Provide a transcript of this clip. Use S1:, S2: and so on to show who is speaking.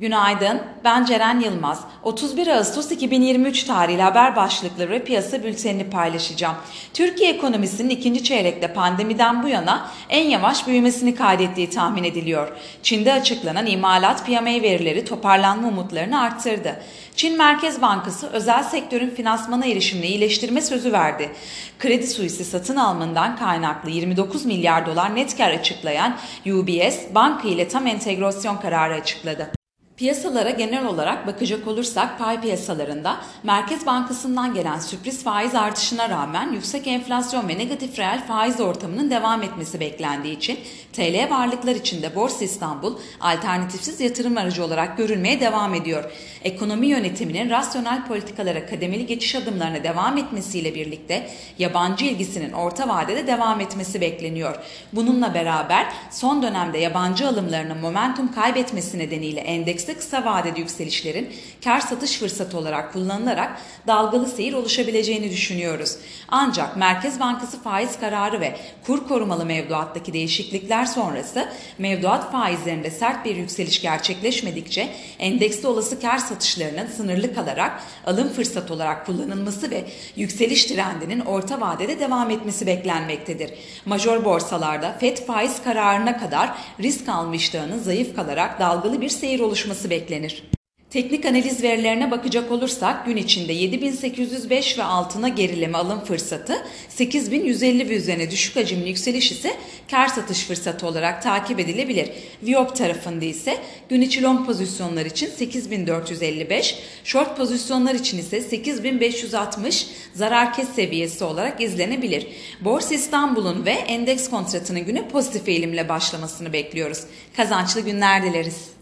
S1: Günaydın, ben Ceren Yılmaz. 31 Ağustos 2023 tarihli haber başlıkları ve piyasa bültenini paylaşacağım. Türkiye ekonomisinin ikinci çeyrekte pandemiden bu yana en yavaş büyümesini kaydettiği tahmin ediliyor. Çin'de açıklanan imalat PMI verileri toparlanma umutlarını arttırdı. Çin Merkez Bankası özel sektörün finansmana erişimini iyileştirme sözü verdi. Kredi Suisse satın alımından kaynaklı 29 milyar dolar net kar açıklayan UBS, banka ile tam entegrasyon kararı açıkladı. Piyasalara genel olarak bakacak olursak pay piyasalarında Merkez Bankası'ndan gelen sürpriz faiz artışına rağmen yüksek enflasyon ve negatif reel faiz ortamının devam etmesi beklendiği için TL varlıklar içinde Borsa İstanbul alternatifsiz yatırım aracı olarak görülmeye devam ediyor. Ekonomi yönetiminin rasyonel politikalara kademeli geçiş adımlarına devam etmesiyle birlikte yabancı ilgisinin orta vadede devam etmesi bekleniyor. Bununla beraber son dönemde yabancı alımlarının momentum kaybetmesi nedeniyle endeks endekste kısa vadeli yükselişlerin kar satış fırsatı olarak kullanılarak dalgalı seyir oluşabileceğini düşünüyoruz. Ancak Merkez Bankası faiz kararı ve kur korumalı mevduattaki değişiklikler sonrası mevduat faizlerinde sert bir yükseliş gerçekleşmedikçe endekste olası kar satışlarının sınırlı kalarak alım fırsatı olarak kullanılması ve yükseliş trendinin orta vadede devam etmesi beklenmektedir. Major borsalarda FED faiz kararına kadar risk alma iştahının zayıf kalarak dalgalı bir seyir oluşması olması beklenir. Teknik analiz verilerine bakacak olursak gün içinde 7805 ve altına gerileme alım fırsatı, 8150 ve üzerine düşük hacimli yükseliş ise kar satış fırsatı olarak takip edilebilir. Viop tarafında ise gün içi long pozisyonlar için 8455, short pozisyonlar için ise 8560 zarar kes seviyesi olarak izlenebilir. Borsa İstanbul'un ve endeks kontratının günü pozitif eğilimle başlamasını bekliyoruz. Kazançlı günler dileriz.